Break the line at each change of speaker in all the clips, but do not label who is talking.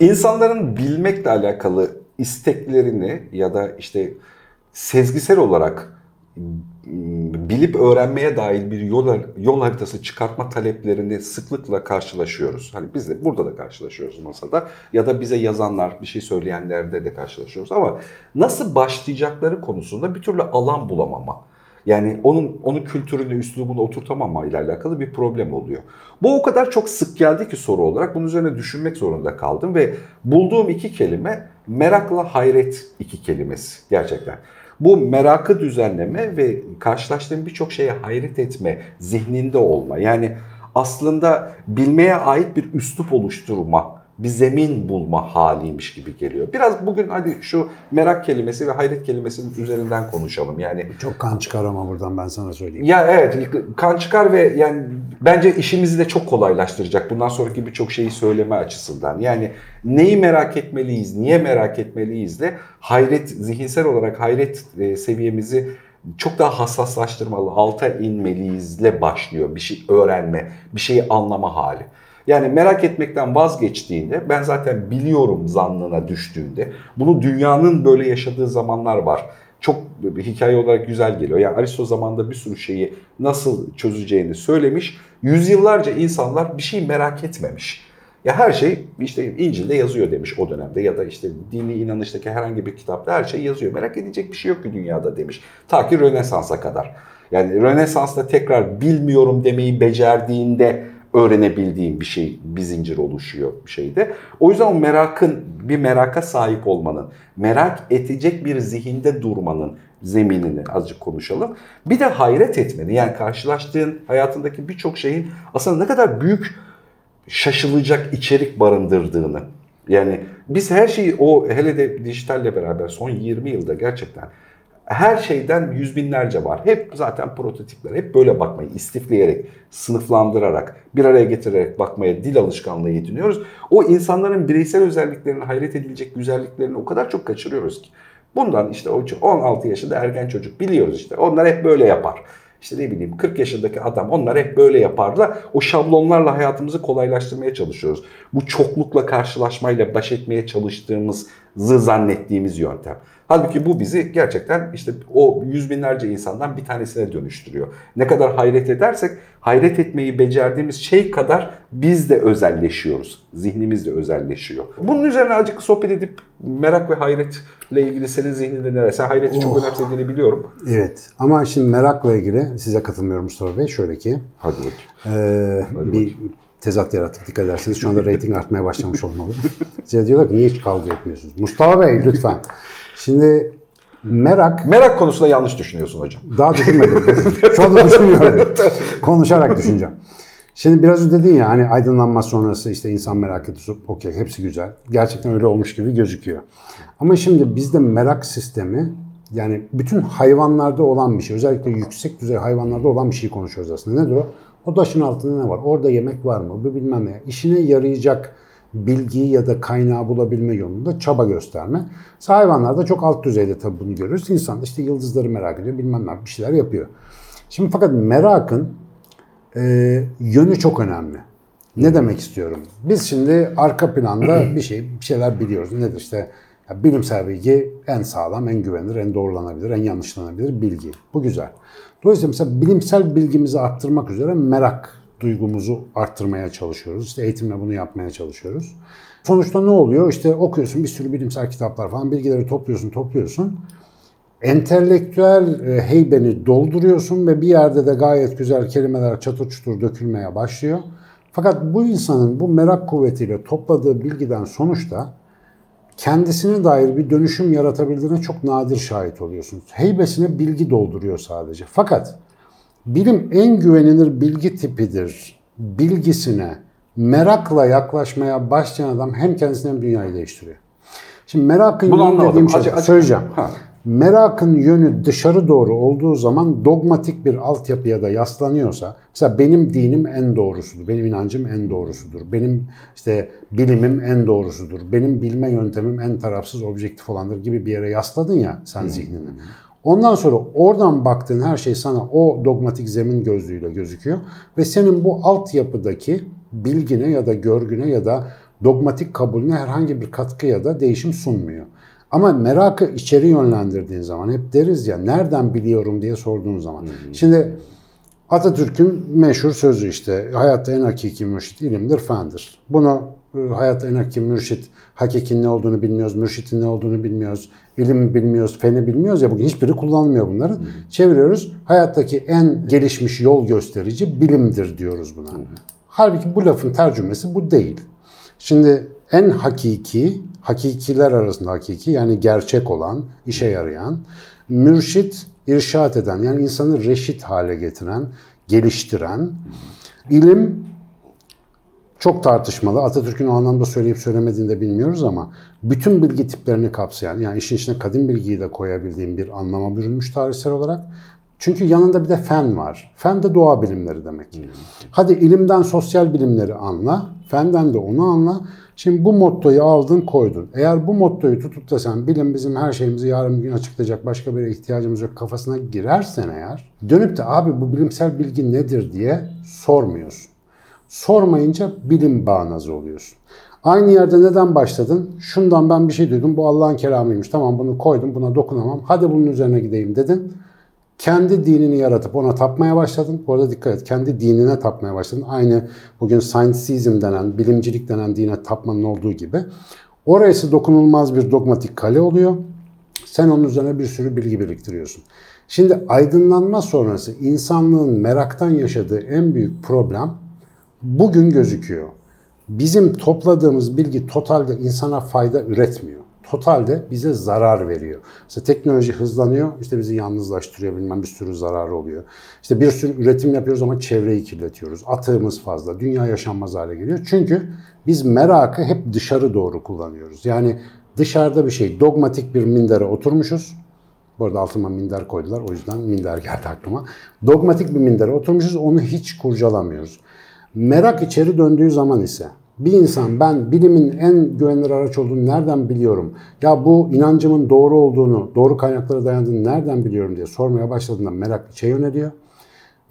İnsanların bilmekle alakalı isteklerini ya da işte sezgisel olarak bilip öğrenmeye dair bir yol, yol haritası çıkartma taleplerini sıklıkla karşılaşıyoruz. Hani biz de burada da karşılaşıyoruz masada ya da bize yazanlar, bir şey söyleyenlerde de karşılaşıyoruz ama nasıl başlayacakları konusunda bir türlü alan bulamama. Yani onun onun kültürünü, üslubunu oturtamama ile alakalı bir problem oluyor. Bu o kadar çok sık geldi ki soru olarak bunun üzerine düşünmek zorunda kaldım ve bulduğum iki kelime merakla hayret iki kelimesi gerçekten. Bu merakı düzenleme ve karşılaştığım birçok şeye hayret etme, zihninde olma. Yani aslında bilmeye ait bir üslup oluşturma, bir zemin bulma haliymiş gibi geliyor. Biraz bugün hadi şu merak kelimesi ve hayret kelimesinin üzerinden konuşalım. Yani
çok kan çıkar ama buradan ben sana söyleyeyim.
Ya evet kan çıkar ve yani bence işimizi de çok kolaylaştıracak. Bundan sonraki birçok şeyi söyleme açısından. Yani neyi merak etmeliyiz, niye merak etmeliyiz de hayret zihinsel olarak hayret e, seviyemizi çok daha hassaslaştırmalı, alta inmeliyizle başlıyor bir şey öğrenme, bir şeyi anlama hali. Yani merak etmekten vazgeçtiğinde ben zaten biliyorum zannına düştüğünde bunu dünyanın böyle yaşadığı zamanlar var. Çok hikaye olarak güzel geliyor. Yani Aristo zamanında bir sürü şeyi nasıl çözeceğini söylemiş. Yüzyıllarca insanlar bir şey merak etmemiş. Ya her şey işte İncil'de yazıyor demiş o dönemde ya da işte dini inanıştaki herhangi bir kitapta her şey yazıyor. Merak edecek bir şey yok ki dünyada demiş. Ta ki Rönesans'a kadar. Yani Rönesans'ta tekrar bilmiyorum demeyi becerdiğinde öğrenebildiğim bir şey, bir zincir oluşuyor bir şeyde. O yüzden o merakın, bir meraka sahip olmanın, merak edecek bir zihinde durmanın zeminini azıcık konuşalım. Bir de hayret etmeni, yani karşılaştığın hayatındaki birçok şeyin aslında ne kadar büyük şaşılacak içerik barındırdığını. Yani biz her şeyi o hele de dijitalle beraber son 20 yılda gerçekten her şeyden yüz binlerce var. Hep zaten prototipler. Hep böyle bakmayı istifleyerek, sınıflandırarak, bir araya getirerek bakmaya dil alışkanlığı ediniyoruz. O insanların bireysel özelliklerini, hayret edilecek güzelliklerini o kadar çok kaçırıyoruz ki. Bundan işte o 16 yaşında ergen çocuk biliyoruz işte. Onlar hep böyle yapar. İşte ne bileyim 40 yaşındaki adam onlar hep böyle yaparlar. O şablonlarla hayatımızı kolaylaştırmaya çalışıyoruz. Bu çoklukla karşılaşmayla baş etmeye çalıştığımızı zannettiğimiz yöntem. Halbuki bu bizi gerçekten işte o yüz binlerce insandan bir tanesine dönüştürüyor. Ne kadar hayret edersek hayret etmeyi becerdiğimiz şey kadar biz de özelleşiyoruz. Zihnimiz de özelleşiyor. Bunun üzerine azıcık sohbet edip merak ve hayretle ilgili senin zihninde neler? Sen hayreti oh. çok önemsediğini biliyorum.
Evet ama şimdi merakla ilgili size katılmıyorum Mustafa Bey. Şöyle ki.
Hadi bakayım.
E, Hadi bir bakayım tezat yarattık. Dikkat ederseniz şu anda reyting artmaya başlamış olmalı. Size diyorlar ki niye hiç kavga etmiyorsunuz? Mustafa Bey lütfen. Şimdi merak...
Merak konusunda yanlış düşünüyorsun hocam.
Daha düşünmedim. Şu anda düşünmüyorum. Konuşarak düşüneceğim. Şimdi biraz dedin ya hani aydınlanma sonrası işte insan merak ediyor. Okey hepsi güzel. Gerçekten öyle olmuş gibi gözüküyor. Ama şimdi bizde merak sistemi yani bütün hayvanlarda olan bir şey. Özellikle yüksek düzey hayvanlarda olan bir şey konuşuyoruz aslında. Nedir o? O taşın altında ne var? Orada yemek var mı? Bu bilmem ne. İşine yarayacak bilgiyi ya da kaynağı bulabilme yolunda çaba gösterme. Hayvanlarda çok alt düzeyde tabii bunu görürüz. İnsan da işte yıldızları merak ediyor, bilmem ne bir şeyler yapıyor. Şimdi fakat merakın e, yönü çok önemli. Ne demek istiyorum? Biz şimdi arka planda bir şey, bir şeyler biliyoruz. Nedir işte ya bilimsel bilgi en sağlam, en güvenilir, en doğrulanabilir, en yanlışlanabilir bilgi. Bu güzel. Dolayısıyla mesela bilimsel bilgimizi arttırmak üzere merak duygumuzu arttırmaya çalışıyoruz. İşte eğitimle bunu yapmaya çalışıyoruz. Sonuçta ne oluyor? İşte okuyorsun bir sürü bilimsel kitaplar falan, bilgileri topluyorsun, topluyorsun. Entelektüel e, heybeni dolduruyorsun ve bir yerde de gayet güzel kelimeler çatır çutur dökülmeye başlıyor. Fakat bu insanın bu merak kuvvetiyle topladığı bilgiden sonuçta kendisine dair bir dönüşüm yaratabildiğine çok nadir şahit oluyorsunuz. Heybesine bilgi dolduruyor sadece. Fakat bilim en güvenilir bilgi tipidir. Bilgisine merakla yaklaşmaya başlayan adam hem kendisini hem dünyayı değiştiriyor. Şimdi merakın yönü dediğim şey, söyleyeceğim. Ha. Merakın yönü dışarı doğru olduğu zaman dogmatik bir altyapıya da yaslanıyorsa, mesela benim dinim en doğrusudur, benim inancım en doğrusudur, benim işte bilimim en doğrusudur, benim bilme yöntemim en tarafsız, objektif olandır gibi bir yere yasladın ya sen hmm. zihnini. Ondan sonra oradan baktığın her şey sana o dogmatik zemin gözlüğüyle gözüküyor ve senin bu altyapıdaki bilgine ya da görgüne ya da dogmatik kabulüne herhangi bir katkı ya da değişim sunmuyor. Ama merakı içeri yönlendirdiğin zaman hep deriz ya nereden biliyorum diye sorduğun zaman. Şimdi Atatürk'ün meşhur sözü işte hayatta en hakiki mürşit ilimdir, fendir. Bunu hayatta en hakiki mürşit, hakikin ne olduğunu bilmiyoruz, mürşitin ne olduğunu bilmiyoruz, ilim bilmiyoruz, feni bilmiyoruz ya bugün hiçbiri kullanmıyor bunları. Çeviriyoruz. Hayattaki en gelişmiş yol gösterici bilimdir diyoruz buna. Halbuki bu lafın tercümesi bu değil. Şimdi en hakiki, hakikiler arasında hakiki yani gerçek olan, işe yarayan, mürşit, irşat eden yani insanı reşit hale getiren, geliştiren, ilim çok tartışmalı. Atatürk'ün o anlamda söyleyip söylemediğini de bilmiyoruz ama bütün bilgi tiplerini kapsayan yani işin içine kadim bilgiyi de koyabildiğim bir anlama bürünmüş tarihsel olarak. Çünkü yanında bir de fen var. Fen de doğa bilimleri demek. Hadi ilimden sosyal bilimleri anla, fenden de onu anla. Şimdi bu mottoyu aldın koydun. Eğer bu mottoyu tutup da sen bilim bizim her şeyimizi yarın bir gün açıklayacak başka bir ihtiyacımız yok kafasına girersen eğer dönüp de abi bu bilimsel bilgi nedir diye sormuyorsun. Sormayınca bilim bağnazı oluyorsun. Aynı yerde neden başladın? Şundan ben bir şey duydum. Bu Allah'ın kelamıymış. Tamam bunu koydum. Buna dokunamam. Hadi bunun üzerine gideyim dedin. Kendi dinini yaratıp ona tapmaya başladın. Bu arada dikkat et. Kendi dinine tapmaya başladın. Aynı bugün scientism denen, bilimcilik denen dine tapmanın olduğu gibi. Orası dokunulmaz bir dogmatik kale oluyor. Sen onun üzerine bir sürü bilgi biriktiriyorsun. Şimdi aydınlanma sonrası insanlığın meraktan yaşadığı en büyük problem bugün gözüküyor. Bizim topladığımız bilgi totalde insana fayda üretmiyor. Totalde bize zarar veriyor. Mesela teknoloji hızlanıyor, işte bizi yalnızlaştırıyor, bilmem bir sürü zararı oluyor. İşte bir sürü üretim yapıyoruz ama çevreyi kirletiyoruz. Atığımız fazla, dünya yaşanmaz hale geliyor. Çünkü biz merakı hep dışarı doğru kullanıyoruz. Yani dışarıda bir şey, dogmatik bir mindere oturmuşuz. Bu arada altıma minder koydular, o yüzden minder geldi aklıma. Dogmatik bir mindere oturmuşuz, onu hiç kurcalamıyoruz. Merak içeri döndüğü zaman ise bir insan ben bilimin en güvenilir araç olduğunu nereden biliyorum? Ya bu inancımın doğru olduğunu, doğru kaynaklara dayandığını nereden biliyorum diye sormaya başladığında merak içe yöneliyor.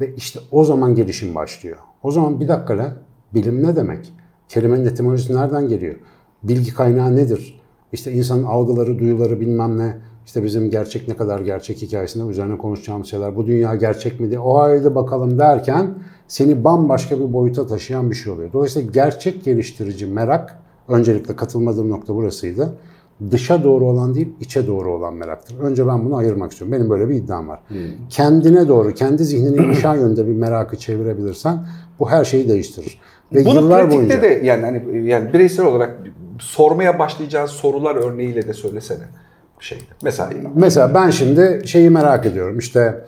Ve işte o zaman gelişim başlıyor. O zaman bir dakika lan bilim ne demek? Kelimenin etimolojisi nereden geliyor? Bilgi kaynağı nedir? İşte insanın algıları, duyuları bilmem ne. İşte bizim gerçek ne kadar gerçek hikayesinde üzerine konuşacağımız şeyler. Bu dünya gerçek mi diye o haydi bakalım derken seni bambaşka bir boyuta taşıyan bir şey oluyor. Dolayısıyla gerçek geliştirici merak, öncelikle katılmadığım nokta burasıydı. Dışa doğru olan değil, içe doğru olan meraktır. Önce ben bunu ayırmak istiyorum. Benim böyle bir iddiam var. Kendine doğru, kendi zihnini inşa yönde bir merakı çevirebilirsen bu her şeyi değiştirir. Ve
Bunu
yıllar boyunca
de yani hani yani bireysel olarak sormaya başlayacağın sorular örneğiyle de söylesene bir şey. Mesela
Mesela ben şimdi şeyi merak ediyorum. İşte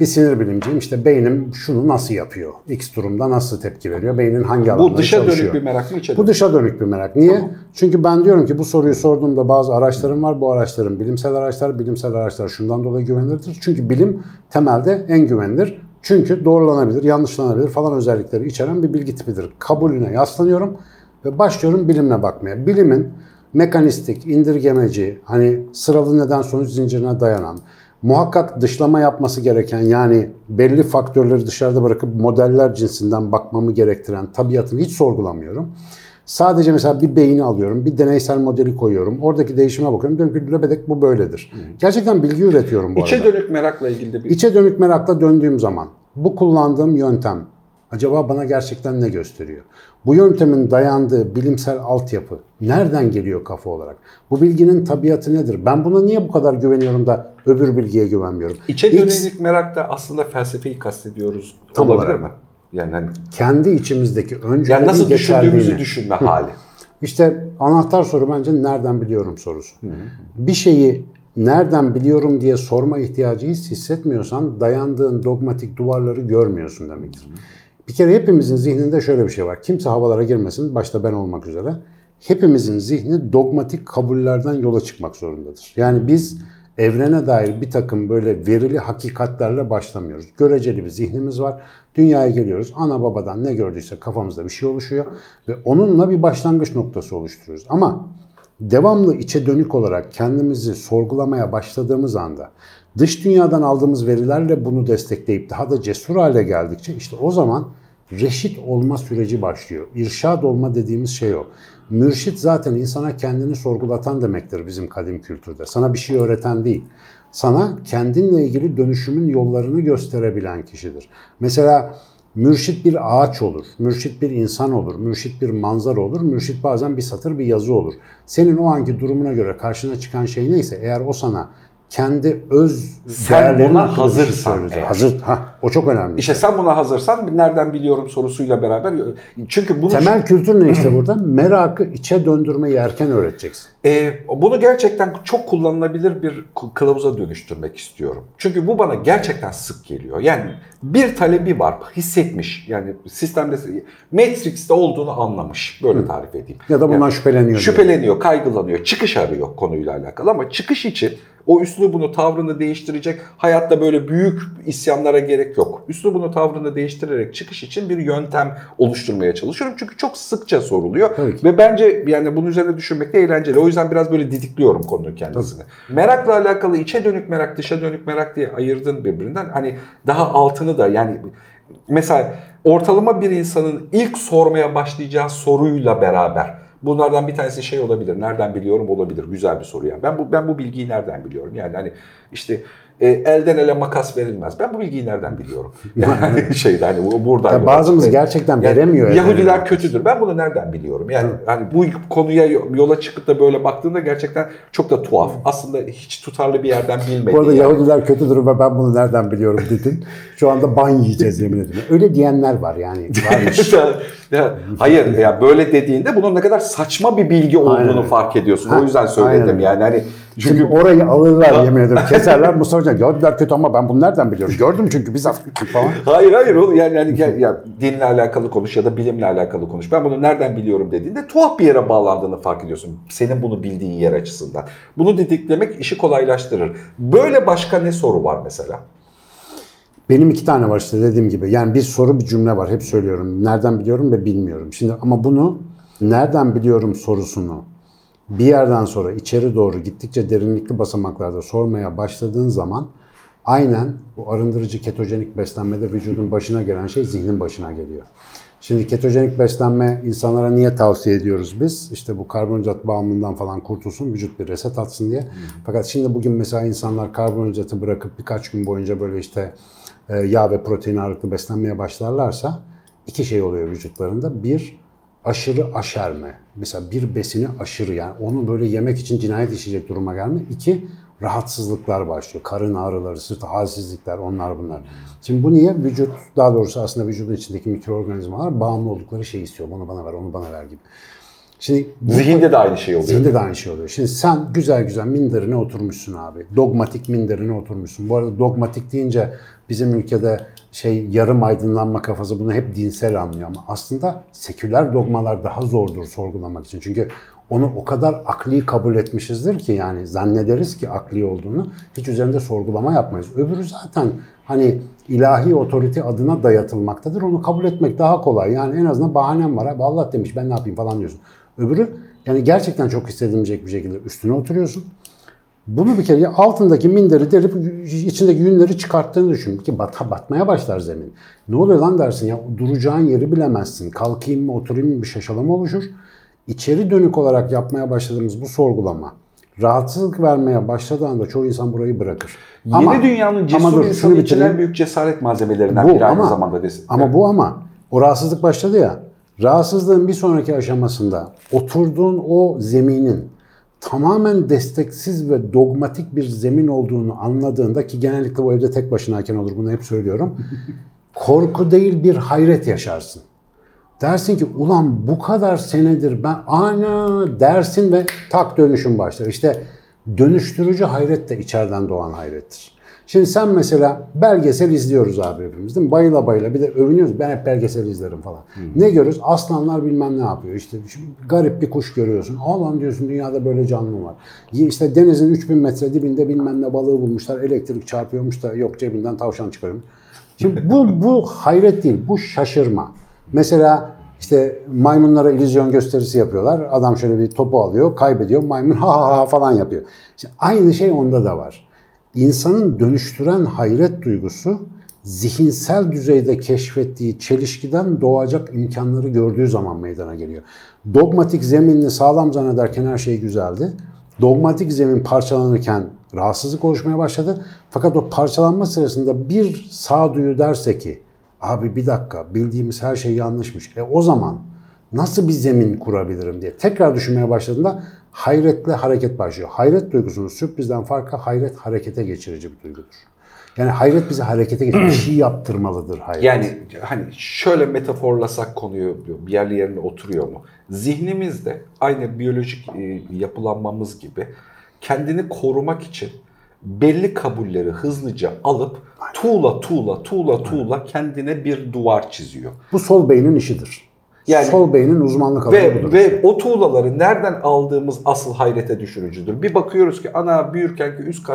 bir sinir bilimciyim. İşte beynim şunu nasıl yapıyor? X durumda nasıl tepki veriyor? Beynin hangi alanları
bu dışa
çalışıyor?
dönük bir merak mı içe
Bu
dönük?
dışa dönük bir merak. Niye? Çünkü ben diyorum ki bu soruyu sorduğumda bazı araçlarım var. Bu araçların bilimsel araçlar, bilimsel araçlar şundan dolayı güvenilirdir. Çünkü bilim temelde en güvenilir. Çünkü doğrulanabilir, yanlışlanabilir falan özellikleri içeren bir bilgi tipidir. Kabulüne yaslanıyorum ve başlıyorum bilimle bakmaya. Bilimin mekanistik, indirgemeci, hani sıralı neden sonuç zincirine dayanan, muhakkak dışlama yapması gereken yani belli faktörleri dışarıda bırakıp modeller cinsinden bakmamı gerektiren tabiatını hiç sorgulamıyorum. Sadece mesela bir beyni alıyorum, bir deneysel modeli koyuyorum. Oradaki değişime bakıyorum. Diyorum ki löbedek bu böyledir. Gerçekten bilgi üretiyorum bu
İçe
arada.
dönük merakla ilgili de bir
İçe dönük merakla döndüğüm zaman bu kullandığım yöntem acaba bana gerçekten ne gösteriyor? Bu yöntemin dayandığı bilimsel altyapı nereden geliyor kafa olarak? Bu bilginin tabiatı nedir? Ben buna niye bu kadar güveniyorum da öbür bilgiye güvenmiyorum?
İçe dönük merakta aslında felsefeyi kastediyoruz.
Tam
olabilir
olarak.
mi? Yani hani
kendi içimizdeki önceliği
yani nasıl düşündüğümüzü düşünme hali.
İşte anahtar soru bence nereden biliyorum sorusu. Bir şeyi nereden biliyorum diye sorma ihtiyacı hiç hissetmiyorsan dayandığın dogmatik duvarları görmüyorsun demektir. Bir kere hepimizin zihninde şöyle bir şey var. Kimse havalara girmesin, başta ben olmak üzere. Hepimizin zihni dogmatik kabullerden yola çıkmak zorundadır. Yani biz evrene dair bir takım böyle verili hakikatlerle başlamıyoruz. Göreceli bir zihnimiz var. Dünyaya geliyoruz. Ana babadan ne gördüyse kafamızda bir şey oluşuyor ve onunla bir başlangıç noktası oluşturuyoruz. Ama devamlı içe dönük olarak kendimizi sorgulamaya başladığımız anda dış dünyadan aldığımız verilerle bunu destekleyip daha da cesur hale geldikçe işte o zaman reşit olma süreci başlıyor. İrşad olma dediğimiz şey o. Mürşit zaten insana kendini sorgulatan demektir bizim kadim kültürde. Sana bir şey öğreten değil. Sana kendinle ilgili dönüşümün yollarını gösterebilen kişidir. Mesela mürşit bir ağaç olur, mürşit bir insan olur, mürşit bir manzara olur, mürşit bazen bir satır bir yazı olur. Senin o anki durumuna göre karşına çıkan şey neyse eğer o sana kendi öz
Sen
değerlerini
hazırsan.
Hazır. Ha, o çok önemli.
İşte sen buna hazırsan nereden biliyorum sorusuyla beraber çünkü bunu
Temel kültür ne işte burada? Merakı içe döndürmeyi erken öğreteceksin.
e, bunu gerçekten çok kullanılabilir bir kılavuza dönüştürmek istiyorum. Çünkü bu bana gerçekten sık geliyor. Yani bir talebi var, hissetmiş. Yani sistemde Matrix'te olduğunu anlamış. Böyle tarif edeyim.
Ya da bundan
Yani
şüpheleniyor.
Şüpheleniyor, kaygılanıyor, çıkış arıyor konuyla alakalı ama çıkış için o üslubunu, tavrını değiştirecek hayatta böyle büyük isyanlara gerek yok. Üslubunu, tavrını değiştirerek çıkış için bir yöntem oluşturmaya çalışıyorum. Çünkü çok sıkça soruluyor ve bence yani bunun üzerine düşünmek de eğlenceli. O yüzden biraz böyle didikliyorum konunun kendisini. Merakla alakalı içe dönük merak, dışa dönük merak diye ayırdın birbirinden. Hani daha altını da yani mesela ortalama bir insanın ilk sormaya başlayacağı soruyla beraber bunlardan bir tanesi şey olabilir. Nereden biliyorum olabilir. Güzel bir soru yani. Ben bu ben bu bilgiyi nereden biliyorum? Yani hani işte e, elden ele makas verilmez. Ben bu bilgiyi nereden biliyorum? Yani şeyde hani bu- buradan.
Ya bazımız gerçekten
Yani
veremiyor. elden
Yahudiler
ele.
kötüdür. Ben bunu nereden biliyorum? Yani hani bu konuya yola çıkıp da böyle baktığında gerçekten çok da tuhaf. Aslında hiç tutarlı bir yerden bilmediği.
Bu arada
yani.
Yahudiler kötüdür ve ben bunu nereden biliyorum dedin. Şu anda ban yiyeceğiz yemin ederim. Öyle diyenler var yani. Varmış.
Ya, hayır ya böyle dediğinde bunun ne kadar saçma bir bilgi olduğunu
Aynen.
fark ediyorsun.
Ha,
o yüzden söyledim
aynen.
yani hani
Çünkü
çünkü
orayı alırlar yemin ederim. Keserler. Mustafa Hocam Yahudiler kötü ama ben bunu nereden biliyorum? Gördüm çünkü bizzat falan.
Hayır hayır oğlum yani, yani ya, ya dinle alakalı konuş ya da bilimle alakalı konuş. Ben bunu nereden biliyorum dediğinde tuhaf bir yere bağlandığını fark ediyorsun. Senin bunu bildiğin yer açısından. Bunu didiklemek işi kolaylaştırır. Böyle başka ne soru var mesela?
Benim iki tane var işte dediğim gibi. Yani bir soru bir cümle var. Hep söylüyorum. Nereden biliyorum ve bilmiyorum. Şimdi ama bunu nereden biliyorum sorusunu bir yerden sonra içeri doğru gittikçe derinlikli basamaklarda sormaya başladığın zaman aynen bu arındırıcı ketojenik beslenmede vücudun başına gelen şey zihnin başına geliyor. Şimdi ketojenik beslenme insanlara niye tavsiye ediyoruz biz? İşte bu karbonhidrat bağımlılığından falan kurtulsun, vücut bir reset atsın diye. Fakat şimdi bugün mesela insanlar karbonhidratı bırakıp birkaç gün boyunca böyle işte e, yağ ve protein ağırlıklı beslenmeye başlarlarsa iki şey oluyor vücutlarında. Bir, aşırı aşerme. Mesela bir besini aşırı yani onu böyle yemek için cinayet işleyecek duruma gelme. İki, rahatsızlıklar başlıyor. Karın ağrıları, sırt halsizlikler onlar bunlar. Şimdi bu niye? Vücut daha doğrusu aslında vücudun içindeki mikroorganizmalar bağımlı oldukları şeyi istiyor. Bunu bana ver, onu bana ver gibi. Şimdi
Zihinde de aynı şey oluyor.
Zihinde de aynı şey oluyor. Şimdi sen güzel güzel minderine oturmuşsun abi. Dogmatik minderine oturmuşsun. Bu arada dogmatik deyince bizim ülkede şey yarım aydınlanma kafası bunu hep dinsel anlıyor ama aslında seküler dogmalar daha zordur sorgulamak için. Çünkü onu o kadar akli kabul etmişizdir ki yani zannederiz ki akli olduğunu hiç üzerinde sorgulama yapmayız. Öbürü zaten hani ilahi otorite adına dayatılmaktadır. Onu kabul etmek daha kolay. Yani en azından bahanem var. Abi Allah demiş ben ne yapayım falan diyorsun. Öbürü yani gerçekten çok hissedilmeyecek bir şekilde üstüne oturuyorsun. Bunu bir kere altındaki minderi delip içindeki yünleri çıkarttığını düşün. Ki bat, batmaya başlar zemin. Ne oluyor lan dersin ya duracağın yeri bilemezsin. Kalkayım mı oturayım mı bir şaşalama oluşur. İçeri dönük olarak yapmaya başladığımız bu sorgulama rahatsızlık vermeye başladığı anda çoğu insan burayı bırakır.
Yeni
Ama-
dünyanın
ama
cesur
dur, şunu
insanı için
bitireyim.
en büyük cesaret malzemelerinden
Bu
biri aynı
ama-
zamanda desin.
Ama bu ama o rahatsızlık başladı ya. Rahatsızlığın bir sonraki aşamasında oturduğun o zeminin tamamen desteksiz ve dogmatik bir zemin olduğunu anladığında ki genellikle bu evde tek başınayken olur bunu hep söylüyorum. Korku değil bir hayret yaşarsın. Dersin ki ulan bu kadar senedir ben ana dersin ve tak dönüşüm başlar. İşte dönüştürücü hayret de içeriden doğan hayrettir. Şimdi sen mesela belgesel izliyoruz abi hepimiz değil mi? Bayıla bayıla bir de övünüyoruz. Ben hep belgesel izlerim falan. Ne görüyoruz? Aslanlar bilmem ne yapıyor. İşte garip bir kuş görüyorsun. Aa lan diyorsun dünyada böyle canlı mı var. İşte denizin 3000 metre dibinde bilmem ne balığı bulmuşlar. Elektrik çarpıyormuş da yok cebinden tavşan çıkarıyor. Şimdi bu, bu hayret değil, bu şaşırma. Mesela işte maymunlara illüzyon gösterisi yapıyorlar. Adam şöyle bir topu alıyor, kaybediyor. Maymun ha ha ha falan yapıyor. İşte aynı şey onda da var. İnsanın dönüştüren hayret duygusu zihinsel düzeyde keşfettiği çelişkiden doğacak imkanları gördüğü zaman meydana geliyor. Dogmatik zeminini sağlam zannederken her şey güzeldi. Dogmatik zemin parçalanırken rahatsızlık oluşmaya başladı. Fakat o parçalanma sırasında bir sağduyu derse ki abi bir dakika bildiğimiz her şey yanlışmış. E o zaman nasıl bir zemin kurabilirim diye tekrar düşünmeye başladığında hayretle hareket başlıyor. Hayret duygusunun sürprizden farkı hayret harekete geçirici bir duygudur. Yani hayret bizi harekete geçirir. Bir şey yaptırmalıdır hayret.
Yani hani şöyle metaforlasak konuyu bir yerli yerine oturuyor mu? Zihnimizde aynı biyolojik e, yapılanmamız gibi kendini korumak için belli kabulleri hızlıca alıp tuğla tuğla tuğla tuğla kendine bir duvar çiziyor.
Bu sol beynin işidir.
Yani-
sol beynin uzmanlık alanı
Ve,
budur.
ve o tuğlaları nereden aldığımız asıl hayrete düşürücüdür. Bir bakıyoruz ki ana büyürken ki üst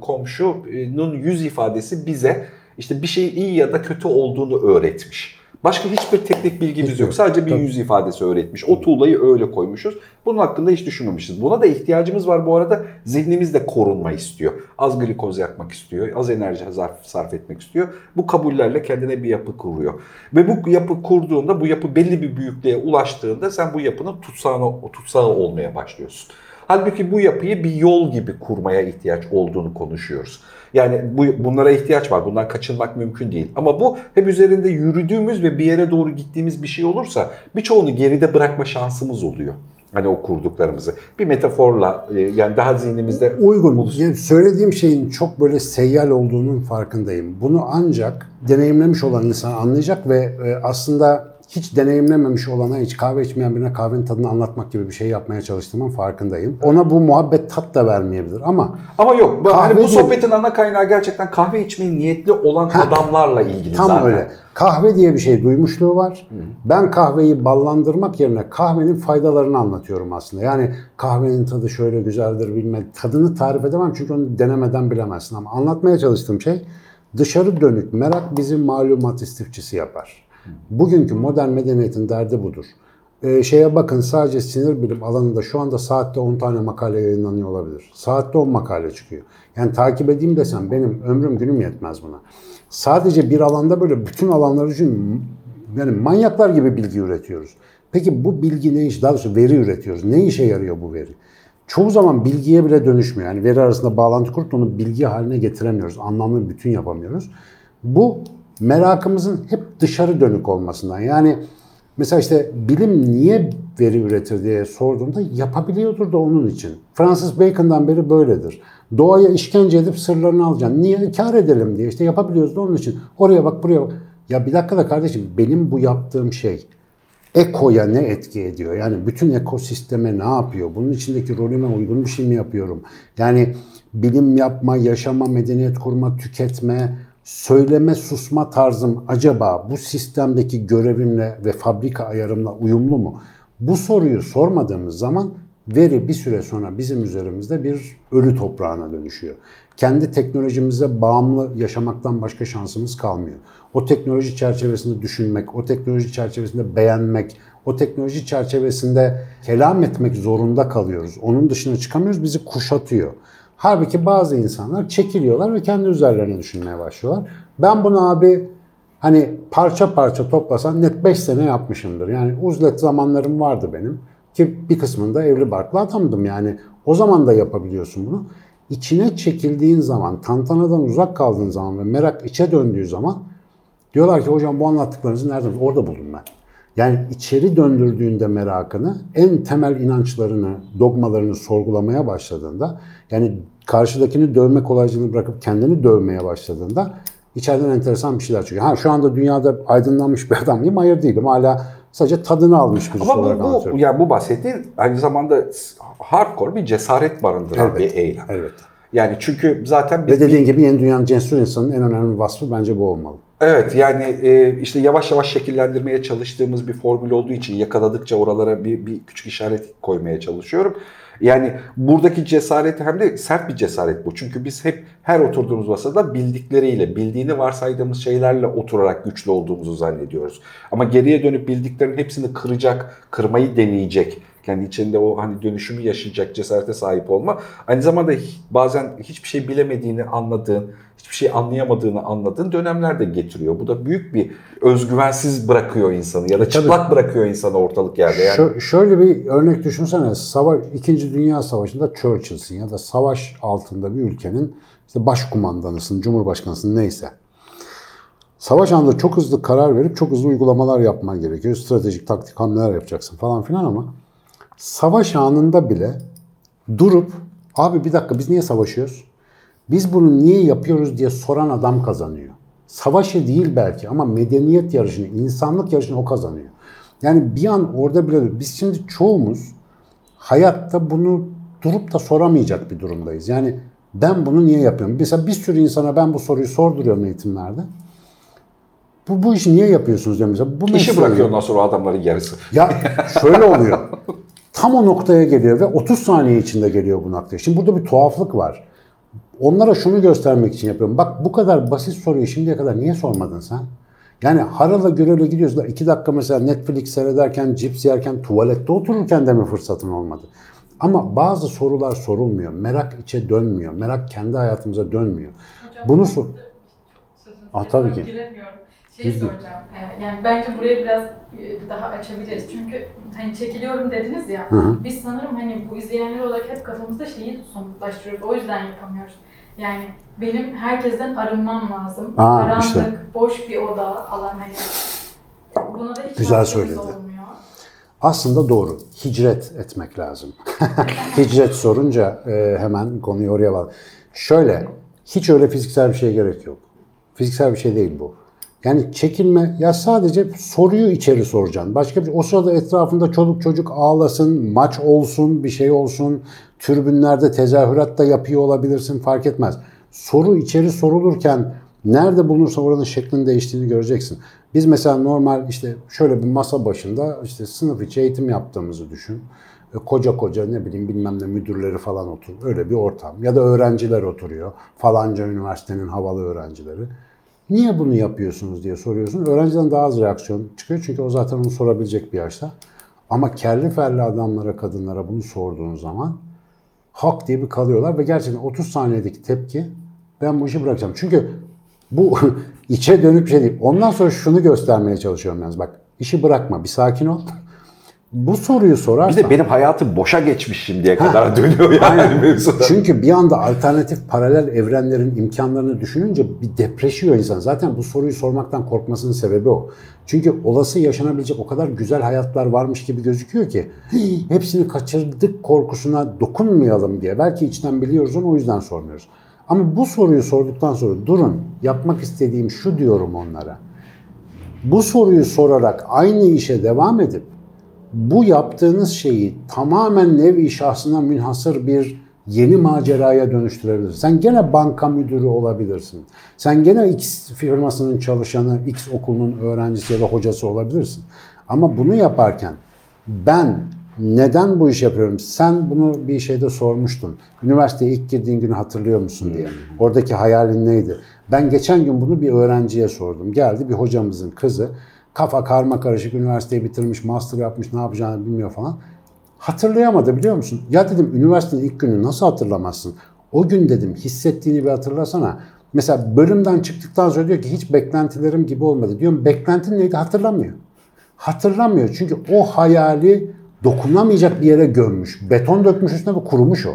komşunun yüz ifadesi bize işte bir şeyin iyi ya da kötü olduğunu öğretmiş. Başka hiçbir teknik bilgimiz
Hiç
yok.
yok.
Sadece bir
Tabii.
yüz ifadesi öğretmiş. O tuğlayı öyle koymuşuz. Bunun hakkında hiç düşünmemişiz. Buna da ihtiyacımız var bu arada. Zihnimiz de korunma istiyor. Az glikoz yakmak istiyor. Az enerji sarf, sarf etmek istiyor. Bu kabullerle kendine bir yapı kuruyor. Ve bu yapı kurduğunda, bu yapı belli bir büyüklüğe ulaştığında sen bu yapının tutsağına, tutsağı olmaya başlıyorsun. Halbuki bu yapıyı bir yol gibi kurmaya ihtiyaç olduğunu konuşuyoruz. Yani bu, bunlara ihtiyaç var. Bundan kaçınmak mümkün değil. Ama bu hep üzerinde yürüdüğümüz ve bir yere doğru gittiğimiz bir şey olursa birçoğunu geride bırakma şansımız oluyor. Hani o kurduklarımızı. Bir metaforla e, yani daha zihnimizde
Uygun. Yani söylediğim şeyin çok böyle seyyal olduğunun farkındayım. Bunu ancak deneyimlemiş olan insan anlayacak ve e, aslında hiç deneyimlememiş olana, hiç kahve içmeyen birine kahvenin tadını anlatmak gibi bir şey yapmaya çalıştığımın farkındayım. Ona bu muhabbet tat da vermeyebilir ama
Ama yok.
Kahve
hani bu sohbetin ana kaynağı gerçekten kahve içmeyi niyetli olan adamlarla ilgili
tam
zaten.
öyle. Kahve diye bir şey duymuşluğu var. Ben kahveyi ballandırmak yerine kahvenin faydalarını anlatıyorum aslında. Yani kahvenin tadı şöyle güzeldir bilmem. Tadını tarif edemem çünkü onu denemeden bilemezsin ama anlatmaya çalıştığım şey dışarı dönük merak bizi malumat istifçisi yapar. Bugünkü modern medeniyetin derdi budur. Ee, şeye bakın sadece sinir bilim alanında şu anda saatte 10 tane makale yayınlanıyor olabilir. Saatte 10 makale çıkıyor. Yani takip edeyim desem benim ömrüm günüm yetmez buna. Sadece bir alanda böyle bütün alanlar için yani manyaklar gibi bilgi üretiyoruz. Peki bu bilgi ne iş? Daha doğrusu veri üretiyoruz. Ne işe yarıyor bu veri? Çoğu zaman bilgiye bile dönüşmüyor. Yani veri arasında bağlantı kurup onu bilgi haline getiremiyoruz. Anlamlı bütün yapamıyoruz. Bu merakımızın hep dışarı dönük olmasından. Yani mesela işte bilim niye veri üretir diye sorduğumda yapabiliyordur da onun için. Francis Bacon'dan beri böyledir. Doğaya işkence edip sırlarını alacaksın. Niye? Kar edelim diye. İşte yapabiliyoruz da onun için. Oraya bak buraya bak. Ya bir dakika da kardeşim benim bu yaptığım şey ekoya ne etki ediyor? Yani bütün ekosisteme ne yapıyor? Bunun içindeki rolüme uygun bir şey mi yapıyorum? Yani bilim yapma, yaşama, medeniyet kurma, tüketme, söyleme, susma tarzım acaba bu sistemdeki görevimle ve fabrika ayarımla uyumlu mu? Bu soruyu sormadığımız zaman veri bir süre sonra bizim üzerimizde bir ölü toprağına dönüşüyor. Kendi teknolojimize bağımlı yaşamaktan başka şansımız kalmıyor. O teknoloji çerçevesinde düşünmek, o teknoloji çerçevesinde beğenmek, o teknoloji çerçevesinde kelam etmek zorunda kalıyoruz. Onun dışına çıkamıyoruz, bizi kuşatıyor. Halbuki bazı insanlar çekiliyorlar ve kendi üzerlerine düşünmeye başlıyorlar. Ben bunu abi hani parça parça toplasan net 5 sene yapmışımdır. Yani uzlet zamanlarım vardı benim. Ki bir kısmında evli barklı adamdım yani. O zaman da yapabiliyorsun bunu. İçine çekildiğin zaman, tantanadan uzak kaldığın zaman ve merak içe döndüğü zaman diyorlar ki hocam bu anlattıklarınızı nereden? Orada buldum ben. Yani içeri döndürdüğünde merakını, en temel inançlarını, dogmalarını sorgulamaya başladığında, yani karşıdakini dövme kolaycılığını bırakıp kendini dövmeye başladığında içeriden enteresan bir şeyler çıkıyor. Ha şu anda dünyada aydınlanmış bir adam mıyım? Hayır değilim. Hala sadece tadını almış birisi
Ama
olarak
bu, bu,
anlatıyorum.
yani bu bahsettiğin aynı zamanda hardcore bir cesaret barındıran
Evet,
bir eylem.
evet.
Yani çünkü zaten
Ve dediğin gibi yeni dünyanın cesur insanın en önemli vasfı bence bu olmalı.
Evet yani e, işte yavaş yavaş şekillendirmeye çalıştığımız bir formül olduğu için yakaladıkça oralara bir, bir küçük işaret koymaya çalışıyorum. Yani buradaki cesaret hem de sert bir cesaret bu. Çünkü biz hep her oturduğumuz masada bildikleriyle, bildiğini varsaydığımız şeylerle oturarak güçlü olduğumuzu zannediyoruz. Ama geriye dönüp bildiklerin hepsini kıracak, kırmayı deneyecek kendi içinde o hani dönüşümü yaşayacak cesarete sahip olma. Aynı zamanda bazen hiçbir şey bilemediğini anladığın, hiçbir şey anlayamadığını anladığın dönemler de getiriyor. Bu da büyük bir özgüvensiz bırakıyor insanı ya da çıplak bırakıyor insanı ortalık yerde. Yani
Şö- şöyle bir örnek düşünsene. Savaş, İkinci Dünya Savaşı'nda Churchill'sin ya da savaş altında bir ülkenin işte başkumandanısın, cumhurbaşkanısın neyse. Savaş anında çok hızlı karar verip çok hızlı uygulamalar yapman gerekiyor. Stratejik, taktik hamleler yapacaksın falan filan ama savaş anında bile durup abi bir dakika biz niye savaşıyoruz? Biz bunu niye yapıyoruz diye soran adam kazanıyor. Savaşı değil belki ama medeniyet yarışını, insanlık yarışını o kazanıyor. Yani bir an orada bile biz şimdi çoğumuz hayatta bunu durup da soramayacak bir durumdayız. Yani ben bunu niye yapıyorum? Mesela bir sürü insana ben bu soruyu sorduruyorum eğitimlerde. Bu, bu işi niye yapıyorsunuz diyorum mesela. Bu
işi bırakıyor ondan sonra adamların yarısı.
ya şöyle oluyor. Tam o noktaya geliyor ve 30 saniye içinde geliyor bu noktaya. Şimdi burada bir tuhaflık var. Onlara şunu göstermek için yapıyorum. Bak bu kadar basit soruyu şimdiye kadar niye sormadın sen? Yani harala gürele gidiyorsun. iki dakika mesela Netflix seyrederken, cips yerken, tuvalette otururken de mi fırsatın olmadı? Ama bazı sorular sorulmuyor. Merak içe dönmüyor. Merak kendi hayatımıza dönmüyor.
Hocam,
Bunu sor. Ah, tabii ki.
giremiyorum. Şey
gir.
soracağım. Ee, Yani bence burayı biraz e, daha açabiliriz. Çünkü hani çekiliyorum dediniz ya.
Hı hı.
Biz sanırım hani bu izleyenler olarak hep kafamızda şeyi somutlaştırıyoruz. O yüzden yapamıyoruz. Yani benim herkesten arınmam lazım.
Aa,
Karanlık,
işte.
boş bir oda falan hani. Buna da hiç
Güzel
vaktimiz
söyledi.
olmuyor.
Aslında doğru. Hicret etmek lazım. Hicret sorunca e, hemen konuyu oraya bağlı. Şöyle, hiç öyle fiziksel bir şeye gerek yok. Fiziksel bir şey değil bu. Yani çekinme, ya sadece soruyu içeri soracaksın. Başka bir, o sırada etrafında çoluk çocuk ağlasın, maç olsun, bir şey olsun, türbünlerde tezahürat da yapıyor olabilirsin, fark etmez. Soru içeri sorulurken nerede bulunursa oranın şeklinin değiştiğini göreceksin. Biz mesela normal işte şöyle bir masa başında işte sınıf içi eğitim yaptığımızı düşün. E, Koca koca ne bileyim bilmem ne müdürleri falan otur. Öyle bir ortam. Ya da öğrenciler oturuyor. Falanca üniversitenin havalı öğrencileri. Niye bunu yapıyorsunuz diye soruyorsun. Öğrenciden daha az reaksiyon çıkıyor. Çünkü o zaten onu sorabilecek bir yaşta. Ama kerli ferli adamlara, kadınlara bunu sorduğun zaman hak diye bir kalıyorlar ve gerçekten 30 saniyedeki tepki ben bu işi bırakacağım. Çünkü bu içe dönük bir şey değil. Ondan sonra şunu göstermeye çalışıyorum yalnız bak işi bırakma bir sakin ol. Bu soruyu
Bir
sorarsan
de benim hayatım boşa geçmiş şimdiye kadar dönüyor yani
Aynen.
mevzuda.
Çünkü bir anda alternatif paralel evrenlerin imkanlarını düşününce bir depreşiyor insan. Zaten bu soruyu sormaktan korkmasının sebebi o. Çünkü olası yaşanabilecek o kadar güzel hayatlar varmış gibi gözüküyor ki "Hii, hepsini kaçırdık korkusuna dokunmayalım diye. Belki içten biliyoruz onu o yüzden sormuyoruz. Ama bu soruyu sorduktan sonra durun yapmak istediğim şu diyorum onlara. Bu soruyu sorarak aynı işe devam edip bu yaptığınız şeyi tamamen nevi şahsına münhasır bir yeni maceraya dönüştürebilirsin. Sen gene banka müdürü olabilirsin. Sen gene X firmasının çalışanı, X okulunun öğrencisi ya da hocası olabilirsin. Ama bunu yaparken ben neden bu iş yapıyorum? Sen bunu bir şeyde sormuştun. Üniversiteye ilk girdiğin günü hatırlıyor musun diye. Oradaki hayalin neydi? Ben geçen gün bunu bir öğrenciye sordum. Geldi bir hocamızın kızı. Kafa karma karışık üniversiteyi bitirmiş, master yapmış, ne yapacağını bilmiyor falan. Hatırlayamadı biliyor musun? Ya dedim üniversitenin ilk günü nasıl hatırlamazsın? O gün dedim hissettiğini bir hatırlasana. Mesela bölümden çıktıktan sonra diyor ki hiç beklentilerim gibi olmadı. Diyorum beklentin neydi hatırlamıyor. Hatırlamıyor çünkü o hayali dokunamayacak bir yere gömmüş. Beton dökmüş üstüne ve kurumuş o.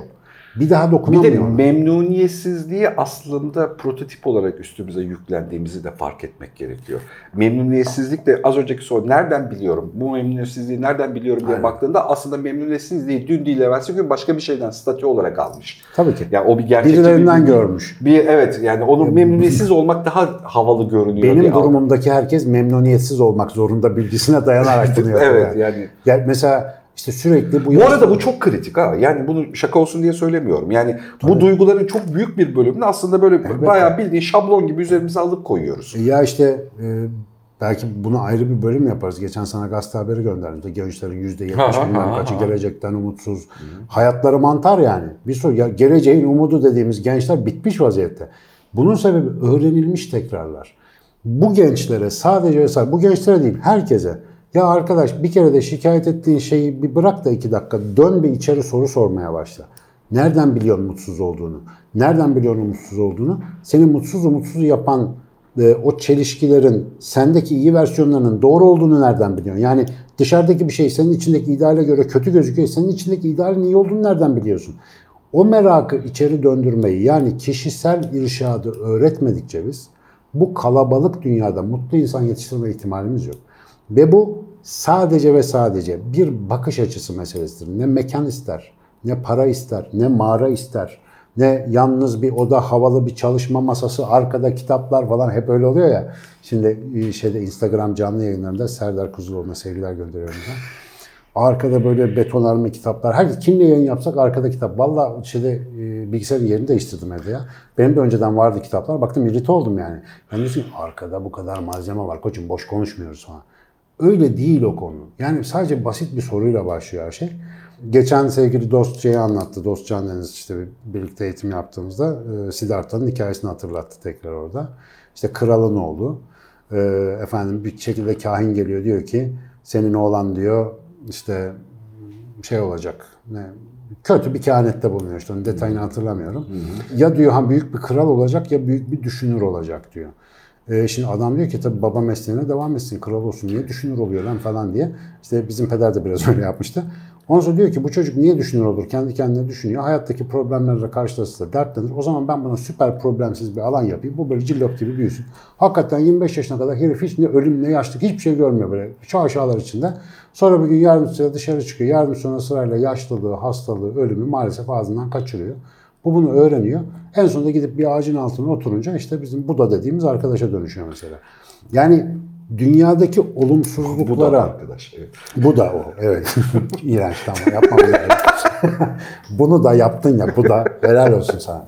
Bir daha
Bir de memnuniyetsizliği aslında prototip olarak üstümüze yüklendiğimizi de fark etmek gerekiyor. Memnuniyetsizlik de az önceki soru nereden biliyorum? Bu memnuniyetsizliği nereden biliyorum diye
Aynen.
baktığında aslında memnuniyetsizliği dün değil evvelsi gün başka bir şeyden statü olarak almış.
Tabii ki.
Yani o bir gerçekçi
Birilerinden
bir,
görmüş.
Bir evet yani onun memnuniyetsiz olmak daha havalı görünüyor.
Benim durumumdaki herkes memnuniyetsiz olmak zorunda bilgisine dayanarak bunu yapıyor.
Evet
yani.
yani
Yani mesela işte sürekli bu
Bu arada bu çok kritik ha. Yani bunu şaka olsun diye söylemiyorum. Yani bu duyguların çok büyük bir bölümünü aslında böyle bayağı bildiğin şablon gibi üzerimize alıp koyuyoruz.
Ya işte e, belki bunu ayrı bir bölüm yaparız. Geçen sana gazete haberi gönderdim. Gençlerin yüzde
Ha,
yetmiş
ha,
bilmem
ha,
kaçı gelecekten umutsuz. Hayatları mantar yani. Bir soru ya geleceğin umudu dediğimiz gençler bitmiş vaziyette. Bunun sebebi öğrenilmiş tekrarlar. Bu gençlere sadece bu gençlere değil herkese Ya arkadaş bir kere de şikayet ettiğin şeyi bir bırak da iki dakika dön bir içeri soru sormaya başla. Nereden biliyorsun mutsuz olduğunu? Nereden biliyorsun mutsuz olduğunu? Seni mutsuz mutsuz yapan e, o çelişkilerin sendeki iyi versiyonlarının doğru olduğunu nereden biliyorsun? Yani dışarıdaki bir şey senin içindeki ideale göre kötü gözüküyor. Senin içindeki idealin iyi olduğunu nereden biliyorsun? O merakı içeri döndürmeyi yani kişisel irşadı öğretmedikçe biz bu kalabalık dünyada mutlu insan yetiştirme ihtimalimiz yok. Ve bu sadece ve sadece bir bakış açısı meselesidir. Ne mekan ister, ne para ister, ne mağara ister, ne yalnız bir oda, havalı bir çalışma masası, arkada kitaplar falan hep öyle oluyor ya. Şimdi e, şeyde Instagram canlı yayınlarında Serdar Kuzuloğlu'na sevgiler gönderiyorum ben. Arkada böyle betonarme kitaplar. Her kimle yayın yapsak arkada kitap. Valla şeyde e, bilgisayarın yerini değiştirdim evde ya. Benim de önceden vardı kitaplar. Baktım irite oldum yani. Ben diyorsun arkada bu kadar malzeme var koçum boş konuşmuyoruz falan. Öyle değil o konu. Yani sadece basit bir soruyla başlıyor her şey. Geçen sevgili dost şeyi anlattı. Dost Can Deniz işte birlikte eğitim yaptığımızda e, Siddhartha'nın hikayesini hatırlattı tekrar orada. İşte kralın oğlu. E, efendim bir şekilde kahin geliyor diyor ki senin oğlan diyor işte şey olacak. Ne, kötü bir kehanette bulunuyor işte. Onun detayını hatırlamıyorum. Ya diyor ha büyük bir kral olacak ya büyük bir düşünür olacak diyor. E, şimdi adam diyor ki tabii baba mesleğine devam etsin, kral olsun, niye düşünür oluyor lan falan diye. İşte bizim peder de biraz öyle yapmıştı. Ondan sonra diyor ki bu çocuk niye düşünür olur? Kendi kendine düşünüyor. Hayattaki problemlerle karşılaşırsa dertlenir. O zaman ben buna süper problemsiz bir alan yapayım. Bu böyle cillop gibi büyüsün. Hakikaten 25 yaşına kadar herif hiç ne ölüm ne yaşlık hiçbir şey görmüyor böyle şaşalar içinde. Sonra bir gün yardımcıya dışarı çıkıyor. Yardım sonra sırayla yaşlılığı, hastalığı, ölümü maalesef ağzından kaçırıyor. Bu bunu öğreniyor. En sonunda gidip bir ağacın altına oturunca işte bizim Buda dediğimiz arkadaşa dönüşüyor mesela. Yani dünyadaki
Bu da
olumsuzluklara...
arkadaş. Evet.
Bu da o. Evet. İğrenç tamam yapmam. Bunu da yaptın ya bu da helal olsun sana.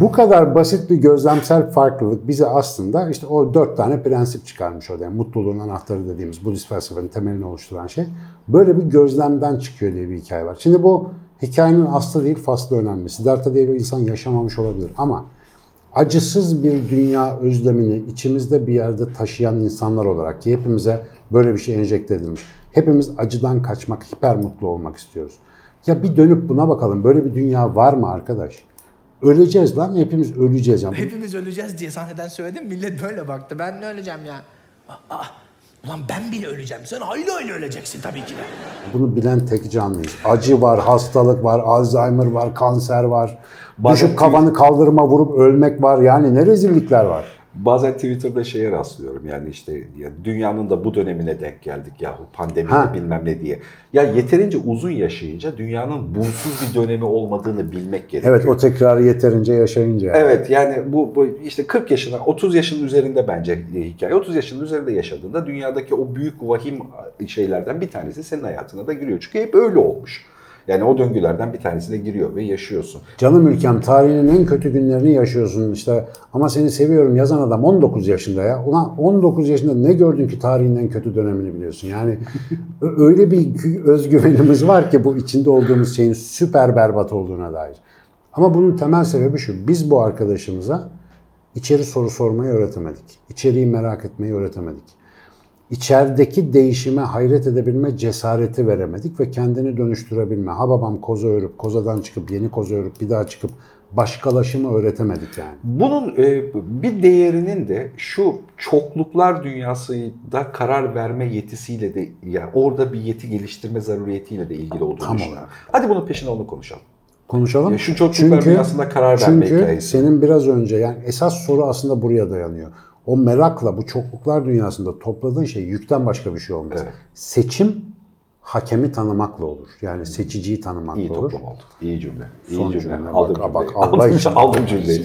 Bu kadar basit bir gözlemsel farklılık bize aslında işte o dört tane prensip çıkarmış orada. Yani mutluluğun anahtarı dediğimiz Budist felsefenin temelini oluşturan şey. Böyle bir gözlemden çıkıyor diye bir hikaye var. Şimdi bu hikayenin aslı değil faslı önemli. Siddhartha diye bir insan yaşamamış olabilir ama acısız bir dünya özlemini içimizde bir yerde taşıyan insanlar olarak ki hepimize böyle bir şey enjekte edilmiş. Hepimiz acıdan kaçmak, hiper mutlu olmak istiyoruz. Ya bir dönüp buna bakalım. Böyle bir dünya var mı arkadaş? Öleceğiz lan. Hepimiz öleceğiz. Yani
Hepimiz öleceğiz diye sahneden söyledim. Millet böyle baktı. Ben de öleceğim ya. Aa, ulan ben bile öleceğim. Sen hayli hayli öleceksin tabii ki de.
bunu bilen tek canlıyız. Acı var, hastalık var, Alzheimer var, kanser var.
Bazen
Düşüp kafanı kaldırıma vurup ölmek var. Yani ne rezillikler var.
Bazen Twitter'da şeye rastlıyorum yani işte ya dünyanın da bu dönemine denk geldik yahu pandemi
Ha.
bilmem ne diye. Ya yeterince uzun yaşayınca dünyanın bunsuz bir dönemi olmadığını bilmek gerekiyor.
Evet o tekrarı yeterince yaşayınca.
Evet yani bu, bu işte 40 yaşına 30 yaşın üzerinde bence hikaye. 30 yaşın üzerinde yaşadığında dünyadaki o büyük vahim şeylerden bir tanesi senin hayatına da giriyor. Çünkü hep öyle olmuş. Yani o döngülerden bir tanesine giriyor ve yaşıyorsun.
Canım ülkem tarihinin en kötü günlerini yaşıyorsun işte ama seni seviyorum yazan adam 19 yaşında ya. Ulan 19 yaşında ne gördün ki tarihin en kötü dönemini biliyorsun. Yani öyle bir gü- özgüvenimiz var ki bu içinde olduğumuz şeyin süper berbat olduğuna dair. Ama bunun temel sebebi şu. Biz bu arkadaşımıza içeri soru sormayı öğretemedik. İçeriği merak etmeyi öğretemedik. İçerideki değişime hayret edebilme cesareti veremedik ve kendini dönüştürebilme. Ha babam koza örüp, kozadan çıkıp, yeni koza örüp, bir daha çıkıp başkalaşımı öğretemedik yani.
Bunun e, bir değerinin de şu çokluklar dünyasında karar verme yetisiyle de yani orada bir yeti geliştirme zaruriyetiyle de ilgili olduğunu
Tam
düşünüyorum.
olarak.
Hadi bunun peşine onu konuşalım.
Konuşalım.
Ya şu çocukluklar dünyasında karar verme
çünkü
hikayesi.
senin biraz önce yani esas soru aslında buraya dayanıyor. O merakla bu çokluklar dünyasında topladığın şey yükten başka bir şey olmaz.
Evet.
Seçim hakemi tanımakla olur. Yani seçiciyi tanımakla
İyi
olur.
toplum oldu. İyi cümle. İyi
Son
cümle.
cümle.
Aldım
Bak, bak,
cümleyi.
Allah
Aldım-
için.
Aldım cümleyi.